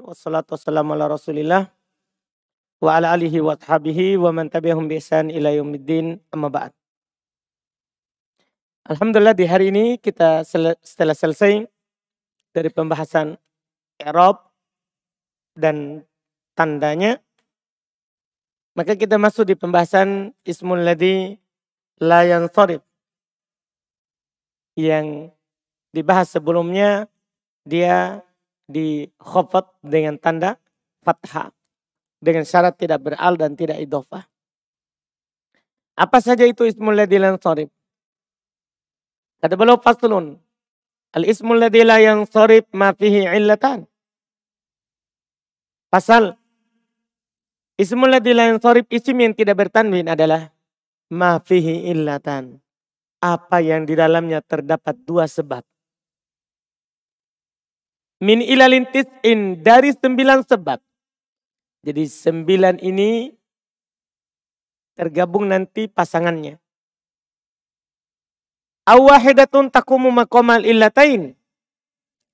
Wassalatu wassalamu ala rasulillah wa ala alihi wa ashabihi wa man tabi'ahum bi ihsan ila yaumiddin amma ba'd. Alhamdulillah di hari ini kita sel setelah selesai dari pembahasan i'rab dan tandanya maka kita masuk di pembahasan ismul ladzi la yansarif yang dibahas sebelumnya dia di khofat dengan tanda fathah. Dengan syarat tidak beral dan tidak idofah. Apa saja itu ismul ladhi lan sorib? Kata beliau faslun. Al ismul ladhi la yang sorib ma fihi illatan. Pasal. Ismul ladhi la yang sorib isim yang tidak bertanwin adalah ma fihi illatan. Apa yang di dalamnya terdapat dua sebab. Min ilalin tis'in dari sembilan sebab. Jadi sembilan ini tergabung nanti pasangannya. Awahidatun takumu makomal illatain.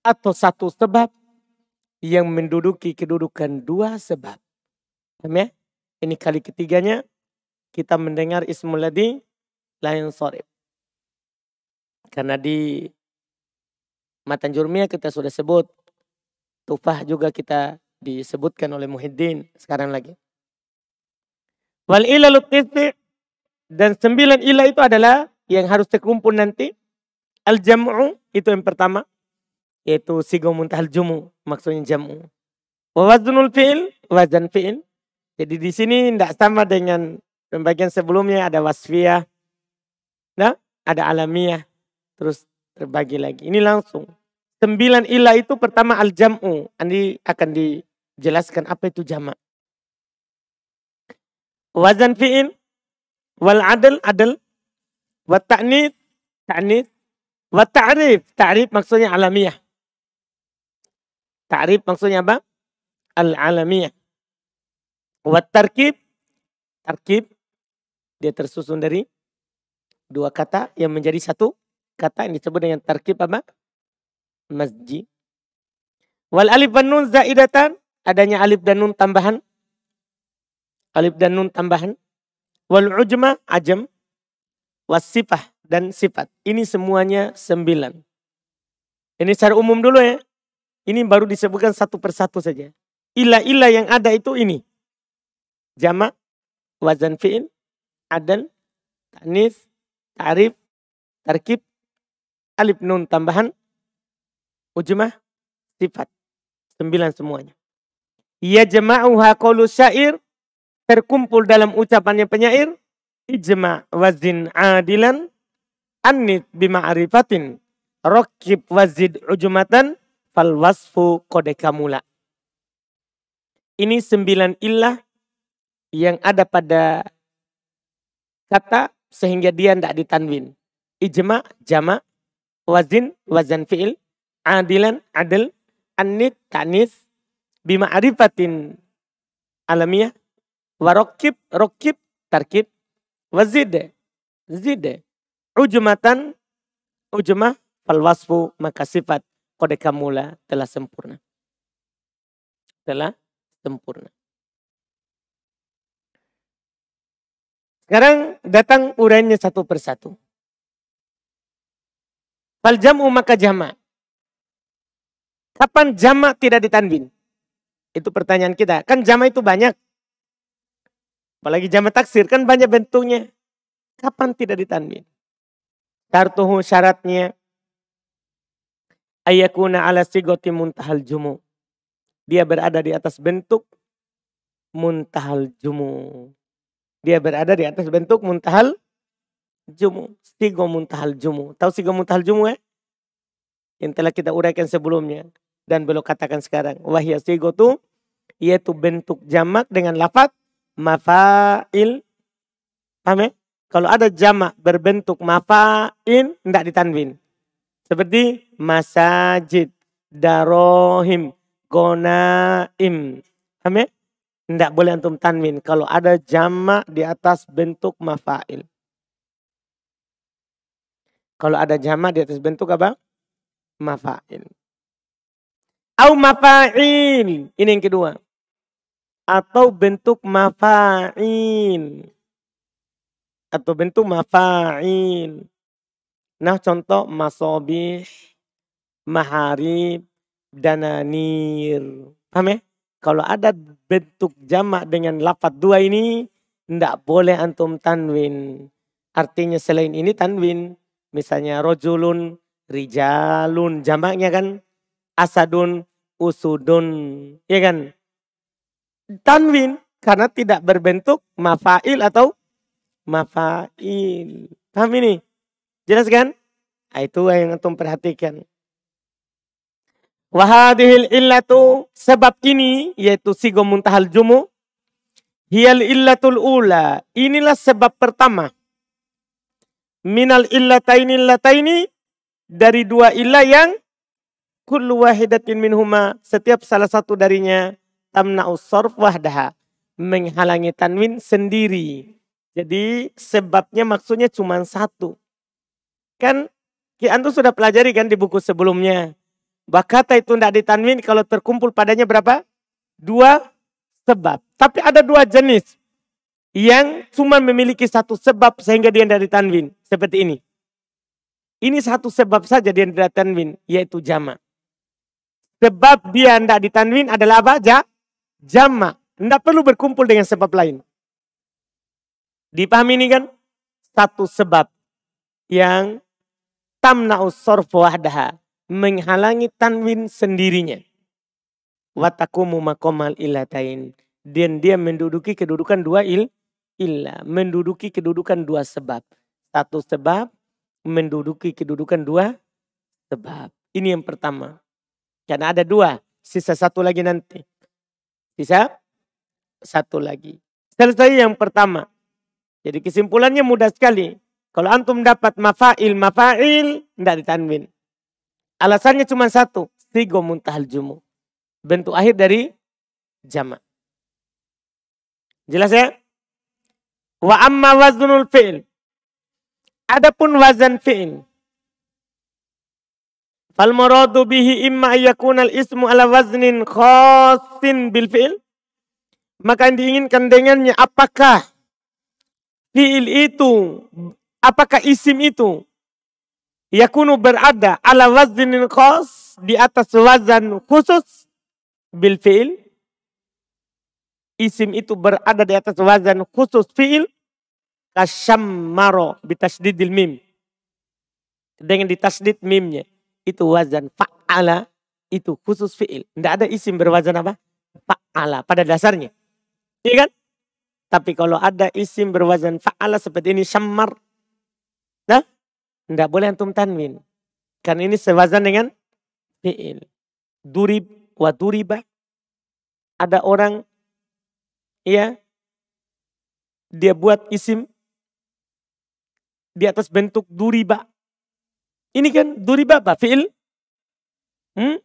Atau satu sebab yang menduduki kedudukan dua sebab. Ya? Ini kali ketiganya kita mendengar ismul ladhi lain sorib. Karena di matan jurmiyah kita sudah sebut Tufah juga kita disebutkan oleh Muhyiddin sekarang lagi. Wal ilalu dan sembilan ilah itu adalah yang harus terkumpul nanti. Al jam'u itu yang pertama yaitu sigo muntahal jumu maksudnya jam'u. Wa fi'il wazan fi'il. Jadi di sini tidak sama dengan pembagian sebelumnya ada wasfiyah. Nah, ada alamiah. Terus terbagi lagi. Ini langsung Sembilan ilah itu pertama al-jam'u. Ini akan dijelaskan apa itu jamak. Wazan fi'il. Wal adl, adl. Wa ta'nid, ta'nid. Wa ta'rif, ta'rif maksudnya alamiah. Ta'rif maksudnya apa? Al-alamiah. Wa tarkib, tarkib. Dia tersusun dari dua kata yang menjadi satu kata yang disebut dengan tarkib apa? Masjid. Wal alif dan nun zaidatan, adanya alif dan nun tambahan. Alif dan nun tambahan. Wal ujma ajam. Wasifah dan sifat. Ini semuanya sembilan. Ini secara umum dulu ya. Ini baru disebutkan satu persatu saja. Ilah-ilah yang ada itu ini. Jama, wazan fi'il, adal, tanis, tarif, tarkib, alif nun tambahan, Ujmah sifat. Sembilan semuanya. Ya jama'uha qawlu syair. Terkumpul dalam ucapannya penyair. Ijma' wazin adilan. Annit bima'arifatin. Rokib wazid ujumatan. Fal wasfu kodekamula. Ini sembilan ilah yang ada pada kata sehingga dia tidak ditanwin. Ijma, jama, wazin, wazan fi'il, adilan adil anit tanis bima arifatin alamiah warokib rokib tarkib wazid zid ujmatan ujmah fal wasfu maka sifat kode kamula telah sempurna. Telah sempurna. Sekarang datang urainya satu persatu. Fal jam'u maka jama' Kapan jamak tidak ditanwin? Itu pertanyaan kita. Kan jamak itu banyak. Apalagi jamak taksir kan banyak bentuknya. Kapan tidak ditanwin? Kartuhu syaratnya ayakuna ala sigoti muntahal jumu. Dia berada di atas bentuk muntahal jumu. Dia berada di atas bentuk muntahal jumu. Sigo muntahal jumu. Tahu sigo muntahal jumu ya? Yang telah kita uraikan sebelumnya dan belum katakan sekarang. Wahya sigotu yaitu bentuk jamak dengan lafat mafail. Paham ya? Kalau ada jamak berbentuk mafail tidak ditanwin. Seperti masajid, darohim, gonaim. Paham ya? Tidak boleh antum tanwin kalau ada jamak di atas bentuk mafail. Kalau ada jamak di atas bentuk apa? Mafail. Au mafa'il. Ini yang kedua. Atau bentuk mafa'il. Atau bentuk mafa'il. Nah contoh masobih, maharib, dananir. Paham ya? Kalau ada bentuk jamak dengan lafat dua ini, tidak boleh antum tanwin. Artinya selain ini tanwin. Misalnya rojulun, rijalun. Jamaknya kan asadun, usudun. Ya kan? Tanwin. Karena tidak berbentuk mafail atau mafail. Paham ini? Jelas kan? Nah, itu yang antum perhatikan. Wahadihil illatu sebab ini yaitu sigo muntahal jumu. Hiyal illatul ula. Inilah sebab pertama. Minal illataini illataini dari dua ilah yang kullu wahidatin minhuma setiap salah satu darinya tamna'us sorf wahdaha menghalangi tanwin sendiri. Jadi sebabnya maksudnya cuma satu. Kan Ki Antu sudah pelajari kan di buku sebelumnya. Bakata itu tidak ditanwin kalau terkumpul padanya berapa? Dua sebab. Tapi ada dua jenis yang cuma memiliki satu sebab sehingga dia tidak ditanwin. Seperti ini. Ini satu sebab saja dia tidak ditanwin, yaitu jama. Sebab dia tidak ditanwin adalah apa? Ja, jama. Tidak perlu berkumpul dengan sebab lain. Dipahami ini kan? Satu sebab yang tamna'us sorfu wahdaha. Menghalangi tanwin sendirinya. Watakumu makomal ilatain. Dan dia menduduki kedudukan dua il, illa. Menduduki kedudukan dua sebab. Satu sebab menduduki kedudukan dua sebab. Ini yang pertama. Karena ada dua, sisa satu lagi nanti. Sisa satu lagi. Selesai yang pertama. Jadi kesimpulannya mudah sekali. Kalau antum dapat mafail, mafail, tidak ditanwin. Alasannya cuma satu. Sigo muntahal jumu. Bentuk akhir dari jama. Jelas ya? Wa amma waznul fi'il. Adapun wazan fi'il. Fal muradu bihi imma ayyakuna al-ismu ala waznin khasin bil fi'il. Maka yang diinginkan dengannya apakah fi'il itu, apakah isim itu yakunu berada ala waznin khas di atas wazan khusus bil fi'il. Isim itu berada di atas wazan khusus fi'il. Kasyammaro bitasdidil mim. Dengan ditasdid mimnya itu wazan fa'ala itu khusus fi'il. Tidak ada isim berwazan apa? Fa'ala pada dasarnya. Iya kan? Tapi kalau ada isim berwazan fa'ala seperti ini syammar. Nah, tidak boleh antum tanwin. Karena ini sewazan dengan fi'il. Durib wa duriba. Ada orang ya dia buat isim di atas bentuk duriba. Ini kan duriba apa? Fi'il? Hmm?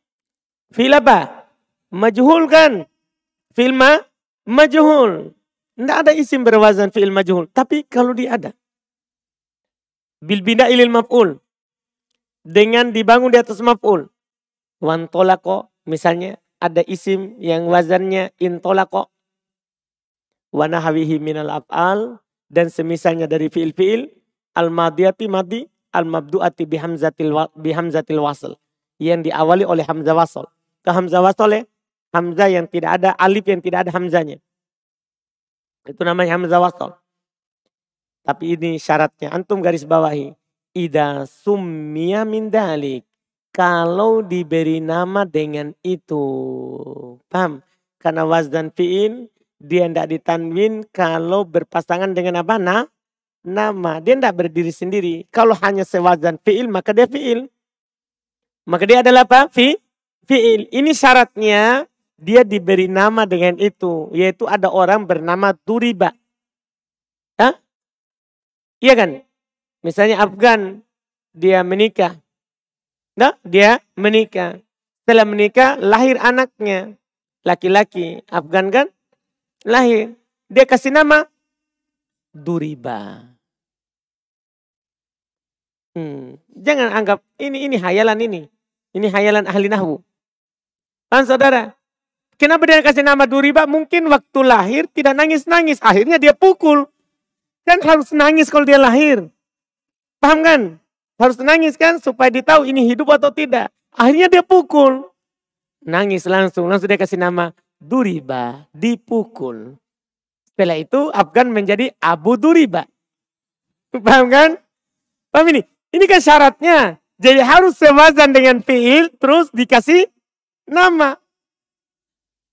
Fi'il apa? Majhul kan? Fi'il ma? Majhul. Tidak ada isim berwazan fi'il majhul. Tapi kalau dia ada. Bil bina ilil maf'ul. Dengan dibangun di atas maf'ul. Wantolako. Misalnya ada isim yang wazannya intolako. Wanahawihi minal af'al. Dan semisalnya dari fi'il-fi'il. Al-madiyati madi al-mabdu'ati bihamzatil, bihamzatil wasl. Yang diawali oleh hamzah wasl. Ke hamzah wasl hamzah yang tidak ada, alif yang tidak ada hamzanya. Itu namanya hamzah wasl. Tapi ini syaratnya. Antum garis bawahi. Ida summiya min dalik. Kalau diberi nama dengan itu. Paham? Karena wazdan fi'il dia tidak ditanwin kalau berpasangan dengan apa? Nah, nama. Dia tidak berdiri sendiri. Kalau hanya sewazan fi'il, maka dia fi'il. Maka dia adalah apa? Fi, fi'il. Ini syaratnya dia diberi nama dengan itu. Yaitu ada orang bernama Turiba. Hah? Iya kan? Misalnya Afgan, dia menikah. Nah, dia menikah. Setelah menikah, lahir anaknya. Laki-laki. Afgan kan? Lahir. Dia kasih nama Duriba. Hmm. Jangan anggap ini ini hayalan ini. Ini hayalan ahli nahwu. Kan saudara? Kenapa dia kasih nama Duriba? Mungkin waktu lahir tidak nangis-nangis. Akhirnya dia pukul. Kan harus nangis kalau dia lahir. Paham kan? Harus nangis kan supaya dia tahu ini hidup atau tidak. Akhirnya dia pukul. Nangis langsung. Langsung dia kasih nama Duriba. Dipukul. Setelah itu Afgan menjadi Abu Duriba. Paham kan? Paham ini? Ini kan syaratnya. Jadi harus sewazan dengan fiil terus dikasih nama.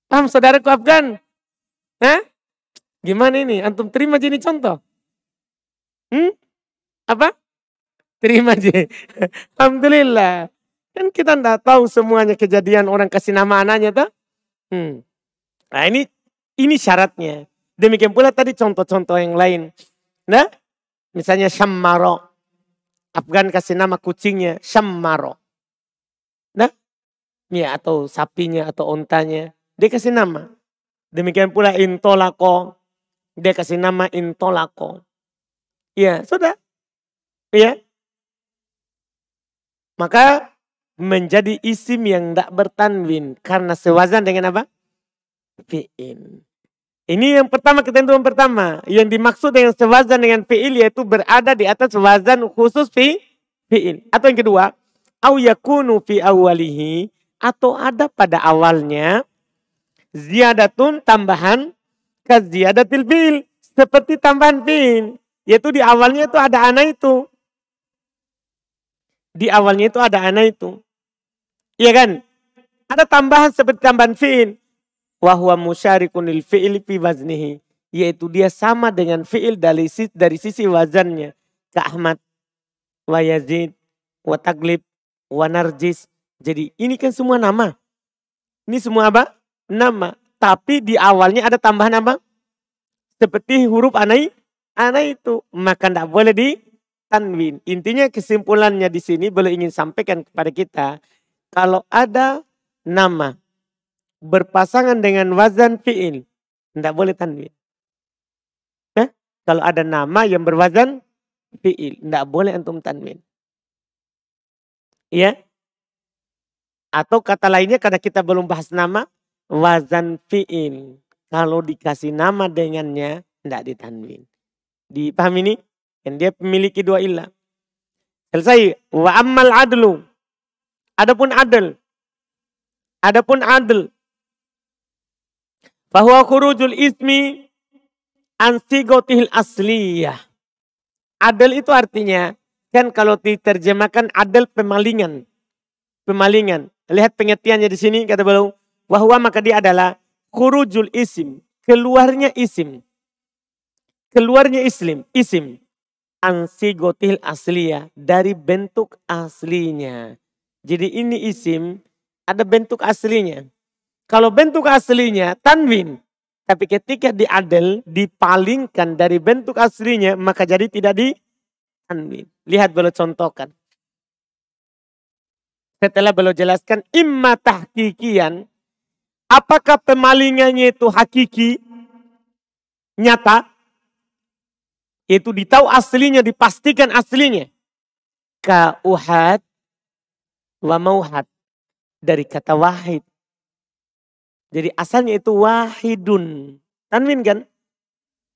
Paham saudaraku Afgan? Hah? Gimana ini? Antum terima jadi contoh? Hmm? Apa? Terima aja. Alhamdulillah. Kan kita tidak tahu semuanya kejadian orang kasih nama anaknya tuh. Hmm. Nah ini ini syaratnya. Demikian pula tadi contoh-contoh yang lain. Nah, misalnya Syammaro. Afgan kasih nama kucingnya Syammaro. Nah, ya atau sapinya atau ontanya. Dia kasih nama. Demikian pula Intolako. Dia kasih nama Intolako. Ya, sudah. Ya, maka menjadi isim yang tidak bertanwin. Karena sewazan dengan apa? Fi'il. Ini yang pertama ketentuan pertama. Yang dimaksud dengan sewazan dengan fi'il yaitu berada di atas wazan khusus fi fi'il. Atau yang kedua, au yakunu fi awalihi atau ada pada awalnya ziyadatun tambahan ke ziyadatil fi'il seperti tambahan fi'il yaitu di awalnya itu ada anak itu di awalnya itu ada anak itu. Iya kan? Ada tambahan seperti tambahan fi'il. Wahwa musyarikun lil fi'il fi waznihi. Yaitu dia sama dengan fi'il dari, dari sisi wazannya. Ka Ahmad, wa Yazid, wa Taglib, wa Narjis. Jadi ini kan semua nama. Ini semua apa? Nama. Tapi di awalnya ada tambahan apa? Seperti huruf anak, anak itu. Maka tidak boleh di tanwin. Intinya kesimpulannya di sini boleh ingin sampaikan kepada kita. Kalau ada nama berpasangan dengan wazan fi'il. Tidak boleh tanwin. Eh? Kalau ada nama yang berwazan fi'il. Tidak boleh antum tanwin. Ya. Atau kata lainnya karena kita belum bahas nama. Wazan fi'il. Kalau dikasih nama dengannya. Tidak ditanwin. Dipahami ini? yang dia memiliki dua ilah. Selesai. Wa ammal adlu. Adapun adil. Adapun adil. Bahwa khurujul ismi ansigotihil asliyah. Adil itu artinya, kan kalau diterjemahkan adil pemalingan. Pemalingan. Lihat pengertiannya di sini kata beliau. Wahwa maka dia adalah khurujul isim. Keluarnya isim. Keluarnya islim, isim ansigotil asliya dari bentuk aslinya. Jadi ini isim ada bentuk aslinya. Kalau bentuk aslinya tanwin. Tapi ketika diadel, dipalingkan dari bentuk aslinya, maka jadi tidak di tanwin. Lihat boleh contohkan. Setelah beliau jelaskan imma tahkikian. Apakah pemalingannya itu hakiki? Nyata? Itu ditahu aslinya, dipastikan aslinya. Kauhat wa mauhat. Dari kata wahid. Jadi asalnya itu wahidun. Tanwin kan?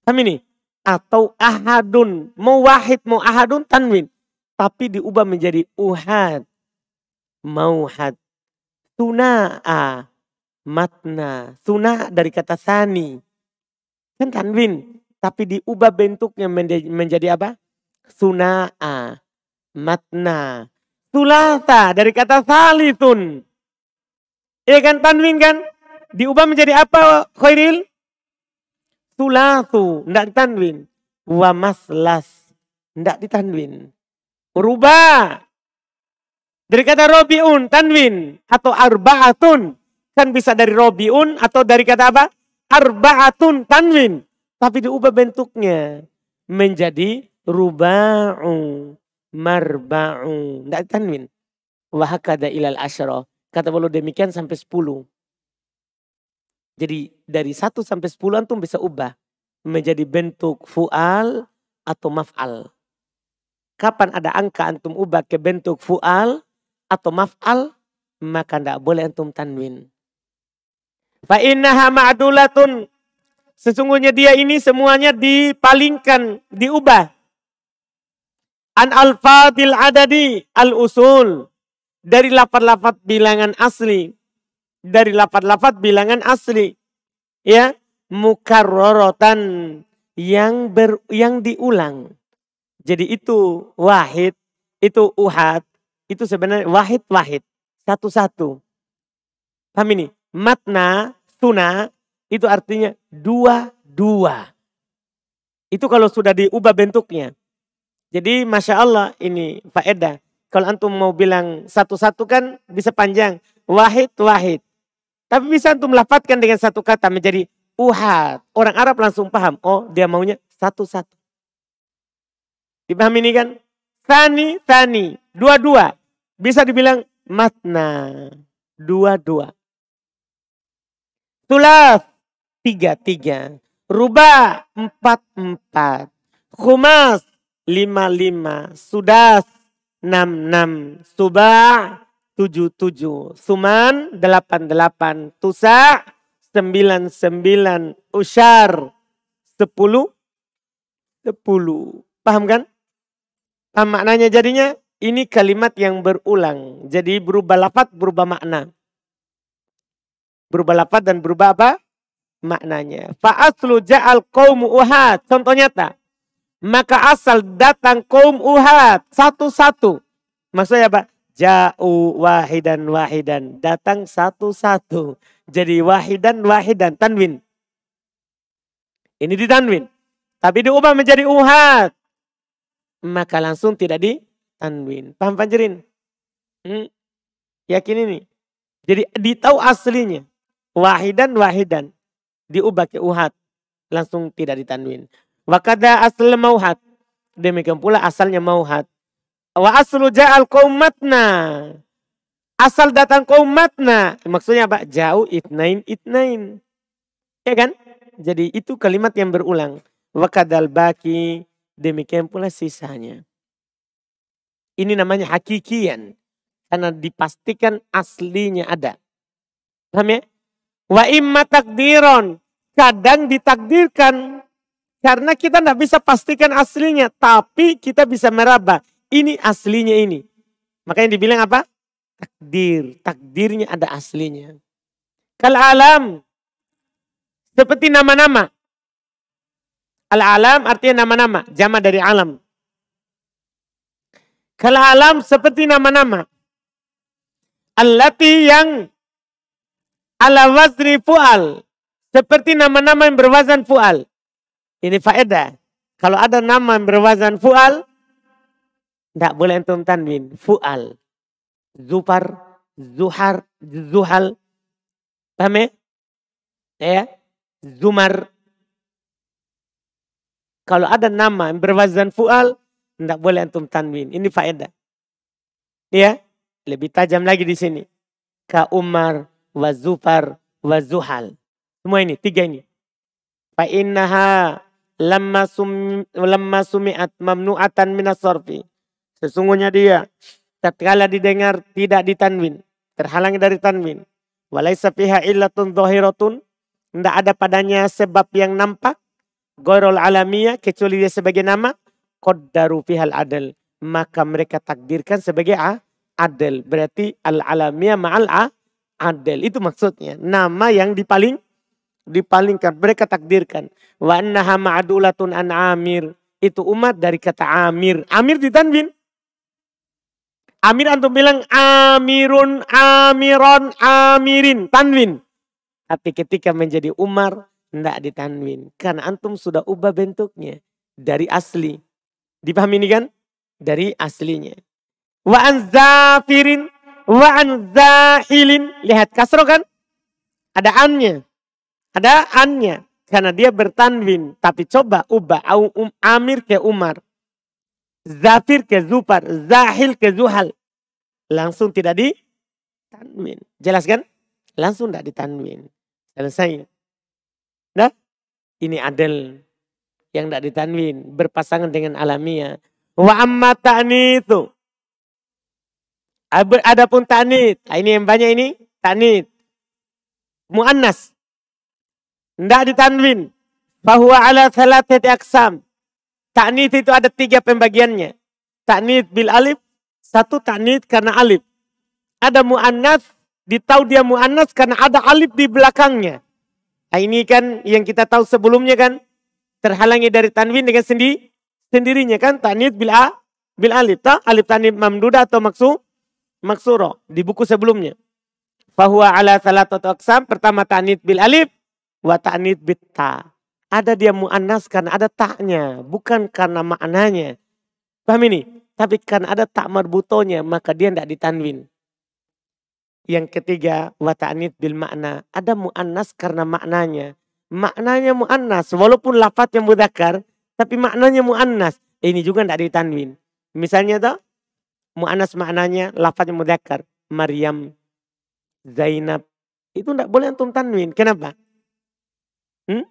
Tanwin ini. Atau ahadun. Mau wahid, mau ahadun, tanwin. Tapi diubah menjadi uhad. Mauhad. Tuna'a. Matna. Tuna dari kata sani. Kan tanwin. Tapi diubah bentuknya menjadi apa? Suna'a. Matna. Sulata dari kata salitun. Iya kan tanwin kan? Diubah menjadi apa khairil? Sulatu. Tidak ditanwin. Wa maslas. Tidak ditanwin. Rubah. Dari kata robiun, tanwin. Atau arba'atun. Kan bisa dari robiun atau dari kata apa? Arba'atun, tanwin. Tapi diubah bentuknya menjadi ruba'u marba'u. Tidak tanwin. Wahakada ilal asyara. Kata beliau demikian sampai sepuluh. Jadi dari satu sampai sepuluh antum bisa ubah. Menjadi bentuk fu'al atau maf'al. Kapan ada angka antum ubah ke bentuk fu'al atau maf'al. Maka tidak boleh antum tanwin. Fa innaha ma'dulatun. Sesungguhnya dia ini semuanya dipalingkan, diubah. An alfadil adadi al-usul. Dari lapat-lapat bilangan asli. Dari lapat-lapat bilangan asli. Ya, mukarrorotan yang ber, yang diulang. Jadi itu wahid, itu uhad, itu sebenarnya wahid-wahid, satu-satu. Paham ini? Matna, tuna, itu artinya dua-dua. Itu kalau sudah diubah bentuknya. Jadi Masya Allah ini faedah. Kalau antum mau bilang satu-satu kan bisa panjang. Wahid-wahid. Tapi bisa antum lafatkan dengan satu kata menjadi uhad. Orang Arab langsung paham. Oh dia maunya satu-satu. Dipahami ini kan? Tani, tani. Dua-dua. Bisa dibilang matna. Dua-dua. Tulaf. Tiga-tiga. Rubah. Empat-empat. Khumas. Lima-lima. Sudas. Enam-enam. Subah. Tujuh-tujuh. Suman. Delapan-delapan. Tusa. Sembilan-sembilan. Usyar. Sepuluh. Sepuluh. Paham kan? Paham maknanya jadinya? Ini kalimat yang berulang. Jadi berubah lafad, berubah makna. Berubah lafad dan berubah apa? Maknanya. Fa'aslu ja'al kaum uhad. Contoh nyata. Maka asal datang kaum uhad. Satu-satu. Maksudnya apa? Ja'u wahidan wahidan. Datang satu-satu. Jadi wahidan wahidan. Tanwin. Ini ditanwin. Tapi diubah menjadi uhad maka langsung tidak di tanwin. Paham panjerin? Hmm? Yakin ini? Jadi ditahu aslinya. Wahidan wahidan. Diubah ke uhad. Langsung tidak ditanwin. Wakada asal mauhat. Demikian pula asalnya mauhat. Wa aslu ja'al qawmatna. Asal datang qawmatna. Maksudnya apa? Jauh itnain itnain. Ya kan? Jadi itu kalimat yang berulang. Wakadal baki Demikian pula sisanya. Ini namanya hakikian. Karena dipastikan aslinya ada. Paham ya? Wa imma takdiron. Kadang ditakdirkan. Karena kita tidak bisa pastikan aslinya. Tapi kita bisa meraba. Ini aslinya ini. Makanya dibilang apa? Takdir. Takdirnya ada aslinya. Kal alam. Seperti nama-nama. Al-alam artinya nama-nama, jama dari alam. Kalau alam seperti nama-nama. Allati yang ala wazni fu'al. Seperti nama-nama yang berwazan fu'al. Ini faedah. Kalau ada nama yang berwazan fu'al, tidak boleh entum tanwin. Fu'al. Zufar, Zuhar, Zuhal. Paham ya? Ya. Zumar, kalau ada nama yang berwazan fu'al, tidak boleh antum tanwin. Ini faedah. Ya, lebih tajam lagi di sini. Ka Umar, wa Zufar, wa Zuhal. Semua ini, tiga ini. Fa innaha lamma, sum, lamma sumi'at mamnu'atan minas sorfi. Sesungguhnya dia tatkala didengar tidak ditanwin, terhalang dari tanwin. Walaysa fiha illatun zahiratun, tidak ada padanya sebab yang nampak Gorol alamiya kecuali dia sebagai nama qaddaru fihal adal maka mereka takdirkan sebagai a, adil berarti al alamiya ma'al a, adil itu maksudnya nama yang dipaling dipalingkan. Mereka takdirkan. Wa annaha ma'dulatun an amir. Itu umat dari kata amir. Amir ditanwin amir antum bilang amirun amiron amirin tanwin tapi ketika menjadi umar tidak ditanwin. Karena antum sudah ubah bentuknya. Dari asli. Dipahami ini kan? Dari aslinya. Wa an zafirin. Wa an zahilin. Lihat kasro kan? Ada annya. Ada annya. Karena dia bertanwin. Tapi coba ubah. Um, amir ke Umar. Zafir ke Zufar. Zahil ke Zuhal. Langsung tidak ditanwin. Jelas kan? Langsung tidak ditanwin. Selesai. Nah, ini adil yang tidak ditanwin berpasangan dengan alamiah. Wa amma ta'nitu. Adapun ta'nit, nah, ini yang banyak ini ta'nit. Muannas. Tidak ditanwin. Bahwa ala salatati aksam. Ta'nit itu ada tiga pembagiannya. Ta'nit bil alif. Satu ta'nit karena alif. Ada mu'annas. Ditahu dia mu'annas karena ada alif di belakangnya. Nah, ini kan yang kita tahu sebelumnya kan. Terhalangi dari tanwin dengan sendi, sendirinya kan. Ta'nit bil, a, bil alif. Ta? Alif tanwin mamduda atau maksu, maksuro. Di buku sebelumnya. Bahwa ala salatati aksam. Pertama ta'nit bil alif. Wa ta'nit bit ta' ada dia mu'annas karena ada taknya, bukan karena maknanya. Paham ini? Tapi karena ada tak marbutonya, maka dia tidak ditanwin. Yang ketiga, wata'anid bil makna. Ada mu'annas karena maknanya. Maknanya mu'annas, walaupun lafadznya mudakar, tapi maknanya mu'annas. Ini juga tidak ditanwin. Misalnya tuh, mu'annas maknanya lafadznya mudakar. Maryam, Zainab. Itu tidak boleh antum tanwin. Kenapa? Hmm?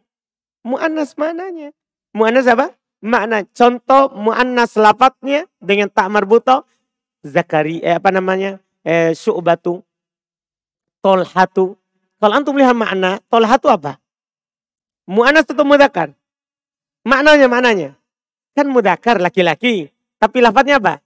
Mu'annas mananya. Mu'annas apa? Makna. Contoh mu'annas lapatnya dengan tak marbuto. Zakari, eh, apa namanya? Eh, syu'batu. Tolhatu. Kalau antum lihat makna, tolhatu apa? Mu'annas itu mudakar. Maknanya, maknanya. Kan mudakar laki-laki. Tapi lafadznya apa?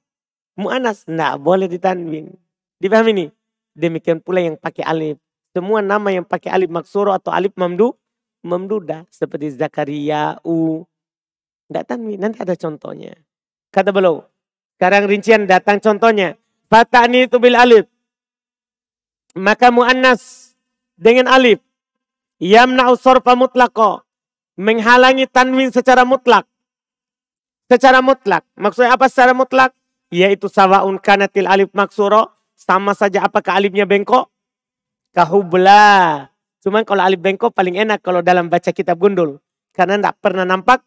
Mu'annas. Nggak boleh ditanwin. Dipahami ini? Demikian pula yang pakai alif. Semua nama yang pakai alif maksuro atau alif mamdu memduda seperti Zakaria, U. Tidak tanwin, nanti ada contohnya. Kata beliau, sekarang rincian datang contohnya. Fatani itu bil alif. Maka mu'annas dengan alif. Yamna'u sorfa mutlako. Menghalangi tanwin secara mutlak. Secara mutlak. Maksudnya apa secara mutlak? Yaitu sawaun kanatil alif maksuro. Sama saja apakah alifnya bengkok? Kahubla Cuman kalau alif bengkok paling enak kalau dalam baca kitab gundul. Karena tidak pernah nampak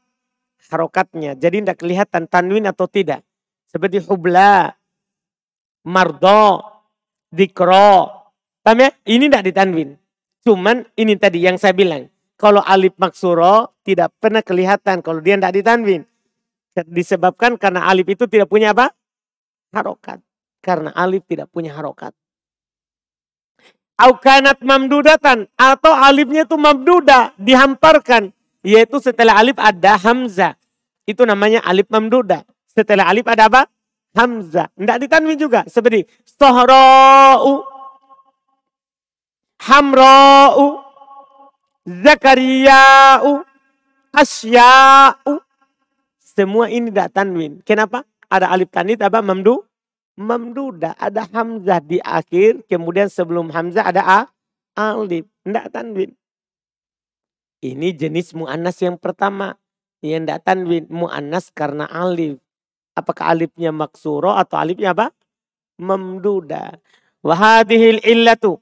harokatnya. Jadi tidak kelihatan tanwin atau tidak. Seperti hubla, mardo, dikro. Paham ya? Ini tidak ditanwin. Cuman ini tadi yang saya bilang. Kalau alif maksuro tidak pernah kelihatan kalau dia tidak ditanwin. Disebabkan karena alif itu tidak punya apa? Harokat. Karena alif tidak punya harokat. Aukanat mamdudatan. Atau alifnya itu mamduda. Dihamparkan. Yaitu setelah alif ada hamzah. Itu namanya alif mamduda. Setelah alif ada apa? Hamzah. Tidak ditanwin juga. Seperti sohra'u. Hamra'u. Zakariya'u. Asya'u. Semua ini tidak tanwin. Kenapa? Ada alif tanit apa? Mamdu mamduda. Ada hamzah di akhir. Kemudian sebelum hamzah ada a, alif. Tidak tanwin. Ini jenis mu'annas yang pertama. Yang tidak tanwin. Mu'annas karena alif. Apakah alifnya maksuro atau alifnya apa? Mamduda. Wahadihil illatu.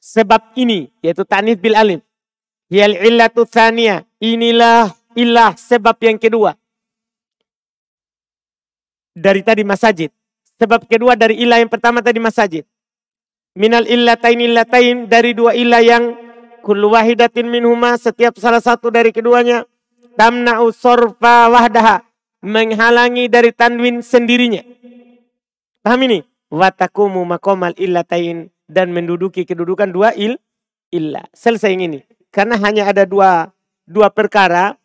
Sebab ini. Yaitu tanif bil alif. Yal illatu thaniya. Inilah ilah sebab yang kedua. Dari tadi masajid. Sebab kedua dari ilah yang pertama tadi masajid. Minal illatain illatain dari dua ilah yang kullu wahidatin minhuma setiap salah satu dari keduanya tamna'u sorfa wahdaha menghalangi dari tanwin sendirinya. Paham ini? Watakumu makomal illatain dan menduduki kedudukan dua il illa. Selesai yang ini. Karena hanya ada dua dua perkara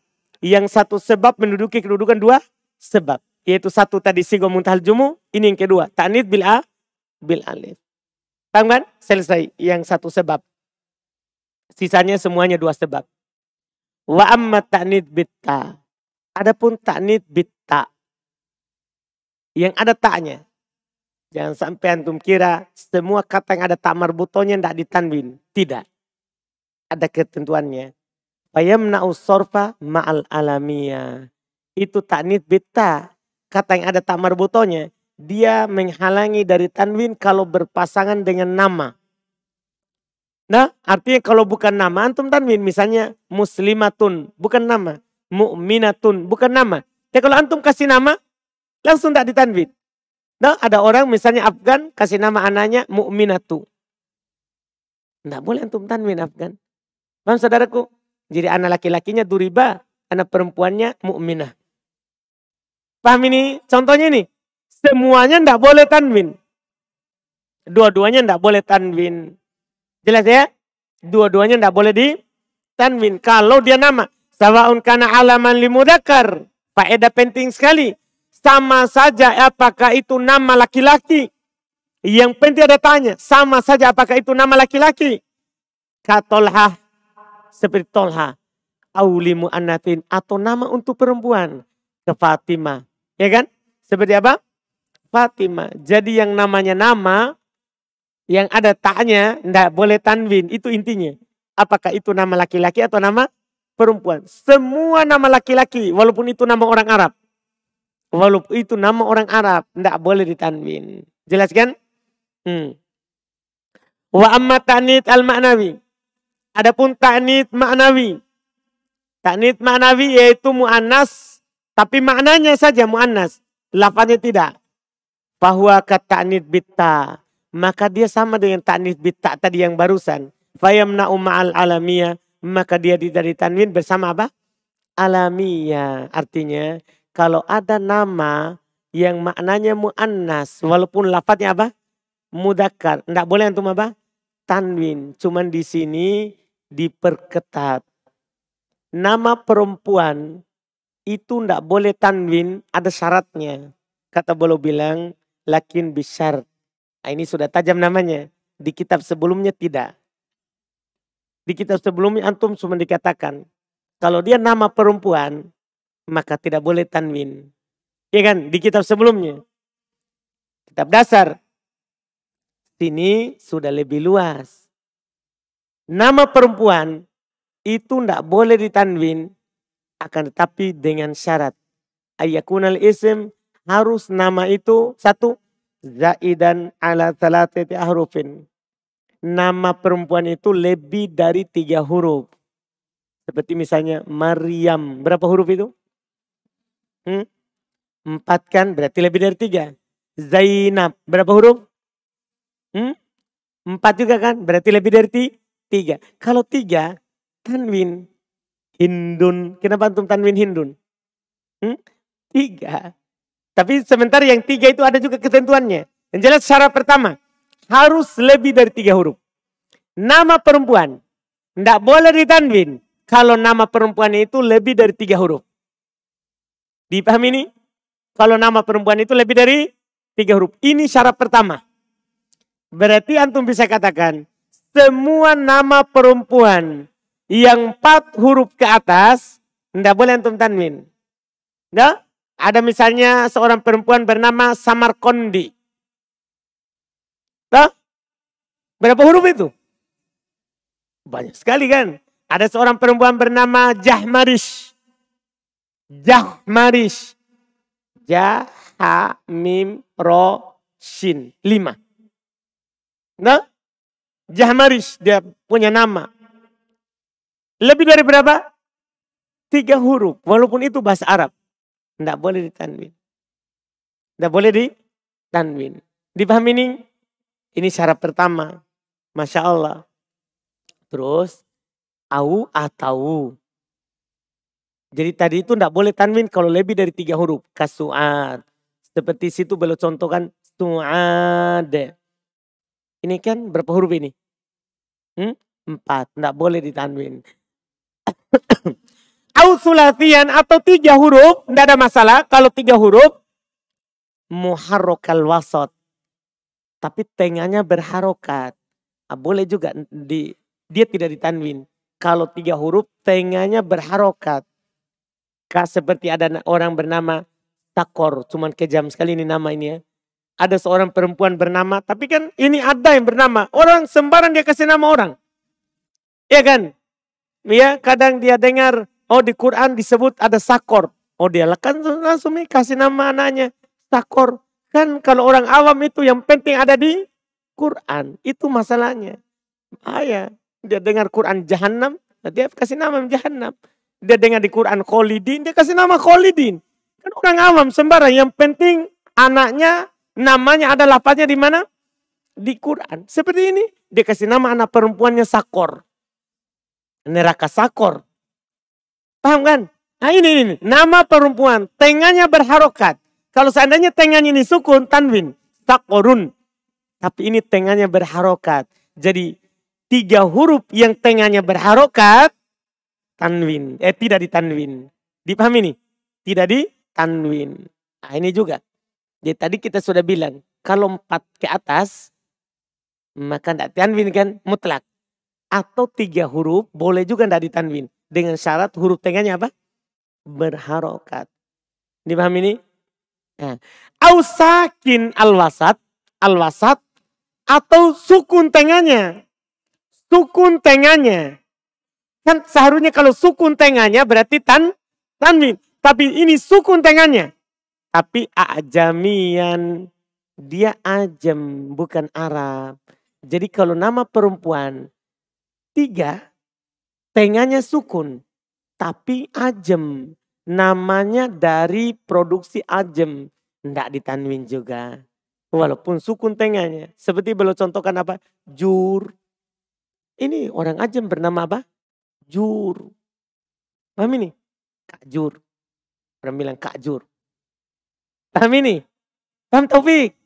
yang satu sebab menduduki kedudukan dua sebab. Yaitu satu tadi sigo muntahal jumu. Ini yang kedua. Ta'nid bil a. Bil alif. Paham kan? Selesai. Yang satu sebab. Sisanya semuanya dua sebab. Wa amma ta'nid bitta. Adapun ta'nid bitta. Yang ada taknya. Jangan sampai antum kira semua kata yang ada tak marbutonya tidak ditanwin. Tidak. Ada ketentuannya. Fayamna'u sorfa ma'al alamiya. Itu taknid bitta kata yang ada tamar butonya, dia menghalangi dari tanwin kalau berpasangan dengan nama. Nah, artinya kalau bukan nama antum tanwin, misalnya muslimatun, bukan nama. Mu'minatun, bukan nama. Ya kalau antum kasih nama, langsung tak ditanwin. Nah, ada orang misalnya Afgan kasih nama anaknya mu'minatu. Tidak boleh antum tanwin Afgan. Paham saudaraku? Jadi anak laki-lakinya duriba, anak perempuannya mu'minah. Paham ini? Contohnya ini. Semuanya tidak boleh tanwin. Dua-duanya tidak boleh tanwin. Jelas ya? Dua-duanya tidak boleh di tanwin. Kalau dia nama. Sawaun kana alaman limudakar. Faedah penting sekali. Sama saja apakah itu nama laki-laki. Yang penting ada tanya. Sama saja apakah itu nama laki-laki. Katolha. Seperti tolha. Aulimu anatin. Atau nama untuk perempuan. Ke Fatimah. Ya kan? Seperti apa? Fatimah. Jadi yang namanya nama yang ada taknya tidak boleh tanwin. Itu intinya. Apakah itu nama laki-laki atau nama perempuan. Semua nama laki-laki walaupun itu nama orang Arab. Walaupun itu nama orang Arab. Tidak boleh ditanwin. Jelas kan? Hmm. Wa amma ta'nit al-ma'nawi. Adapun ta'nit ma'nawi. Ta'nit ma'nawi yaitu mu'annas. Tapi maknanya saja mu'annas. Lafaznya tidak. Bahwa ta'nit bitta. Maka dia sama dengan ta'nit bitta tadi yang barusan. Fayamna'u ma'al alamiya. Maka dia tidak ditanwin bersama apa? Alamiya. Artinya kalau ada nama yang maknanya mu'annas. Walaupun lafadznya apa? Mudakar. Tidak boleh antum apa? Tanwin. Cuman di sini diperketat. Nama perempuan itu ndak boleh tanwin, ada syaratnya. Kata bolo bilang, lakin bisar. Nah, ini sudah tajam namanya. Di kitab sebelumnya tidak. Di kitab sebelumnya antum cuma dikatakan, kalau dia nama perempuan, maka tidak boleh tanwin. Ya kan? Di kitab sebelumnya. Kitab dasar. Sini sudah lebih luas. Nama perempuan itu tidak boleh ditanwin akan tetapi dengan syarat ayakunal isim harus nama itu satu zaidan ala salatati ahrufin. Nama perempuan itu lebih dari tiga huruf. Seperti misalnya Maryam. Berapa huruf itu? Hmm? Empat kan berarti lebih dari tiga. Zainab. Berapa huruf? Hmm? Empat juga kan berarti lebih dari tiga. Kalau tiga tanwin Hindun. Kenapa antum tanwin Hindun? Hmm? Tiga. Tapi sementara yang tiga itu ada juga ketentuannya. Yang jelas syarat pertama. Harus lebih dari tiga huruf. Nama perempuan. Tidak boleh ditanwin. Kalau nama perempuan itu lebih dari tiga huruf. Dipahami ini? Kalau nama perempuan itu lebih dari tiga huruf. Ini syarat pertama. Berarti antum bisa katakan. Semua nama perempuan yang empat huruf ke atas, tidak boleh antum tanwin. Nah, ada misalnya seorang perempuan bernama Samarkondi. Nah, berapa huruf itu? Banyak sekali kan. Ada seorang perempuan bernama Jahmarish. Jahmarish. Jah, ha, mim, ro, shin. Lima. Nah, Jahmarish dia punya nama. Lebih dari berapa? Tiga huruf. Walaupun itu bahasa Arab. Tidak boleh ditanwin. Tidak boleh ditanwin. Dipahami ini? Ini syarat pertama. Masya Allah. Terus, au atau. Jadi tadi itu tidak boleh tanwin kalau lebih dari tiga huruf. Kasuat. Seperti situ belum contohkan. Su'ad. Ini kan berapa huruf ini? Hmm? Empat. Tidak boleh ditanwin. Ausulasian atau tiga huruf, tidak ada masalah. Kalau tiga huruf, muharrokal wasot. Tapi tengahnya berharokat. Nah, boleh juga di dia tidak ditanwin. Kalau tiga huruf, tengahnya berharokat. Kak seperti ada orang bernama Takor. Cuman kejam sekali ini nama ini ya. Ada seorang perempuan bernama, tapi kan ini ada yang bernama. Orang sembarang dia kasih nama orang. Ya kan? Ya, kadang dia dengar, oh di Quran disebut ada sakor. Oh dia kan langsung nih kasih nama anaknya sakor. Kan kalau orang awam itu yang penting ada di Quran. Itu masalahnya. Bahaya. Dia dengar Quran Jahannam, dia kasih nama Jahannam. Dia dengar di Quran Kholidin, dia kasih nama Kholidin. Kan orang awam sembarang. Yang penting anaknya, namanya ada lapatnya di mana? Di Quran. Seperti ini. Dia kasih nama anak perempuannya Sakor neraka sakor. Paham kan? Nah ini, ini, nama perempuan, tengahnya berharokat. Kalau seandainya tengahnya ini sukun, tanwin, sakorun. Tapi ini tengahnya berharokat. Jadi tiga huruf yang tengahnya berharokat, tanwin. Eh tidak ditanwin. Dipahami nih? Tidak ditanwin. Nah ini juga. Jadi tadi kita sudah bilang. Kalau empat ke atas. Maka tidak tanwin kan mutlak. Atau tiga huruf boleh juga tidak ditanwin. Dengan syarat huruf tengahnya apa? Berharokat. Dipahami ini? Nah. Ausakin al-wasat. Al-wasat. Atau sukun tengahnya. Sukun tengahnya. Kan seharusnya kalau sukun tengahnya berarti tan tanwin. Tapi ini sukun tengahnya. Tapi ajamian. Dia ajem bukan Arab. Jadi kalau nama perempuan. Tiga. Tengahnya sukun. Tapi ajem. Namanya dari produksi ajem. Tidak ditanwin juga. Walaupun sukun tengahnya. Seperti belum contohkan apa? Jur. Ini orang ajem bernama apa? Jur. Paham ini? Kak Jur. Orang bilang Kak Jur. Paham ini? Paham Taufik?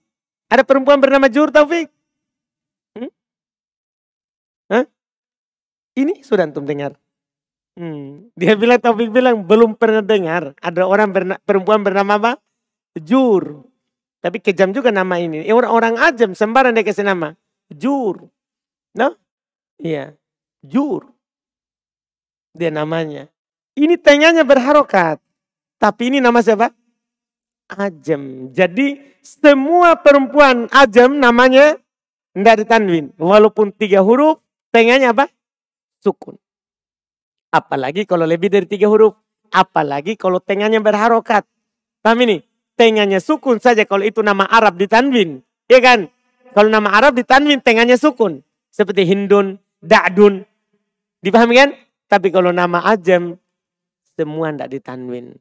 Ada perempuan bernama Jur Taufik? Hmm? Hah? Ini sudah antum dengar. Hmm. Dia bilang Taufik bilang belum pernah dengar. Ada orang berna, perempuan bernama apa? Jur. Tapi kejam juga nama ini. Orang-orang ajam sembarang dia kasih nama. Jur. No? Iya. Jur. Dia namanya. Ini tengahnya berharokat. Tapi ini nama siapa? Ajem. Jadi semua perempuan ajem namanya tidak ditanwin. Walaupun tiga huruf, tengahnya apa? Sukun. Apalagi kalau lebih dari tiga huruf. Apalagi kalau tengahnya berharokat. Paham ini? Tengahnya sukun saja kalau itu nama Arab ditanwin. Iya kan? Kalau nama Arab ditanwin tengahnya sukun. Seperti Hindun, Da'dun. Dipahami kan? Tapi kalau nama Ajem, semua tidak ditanwin.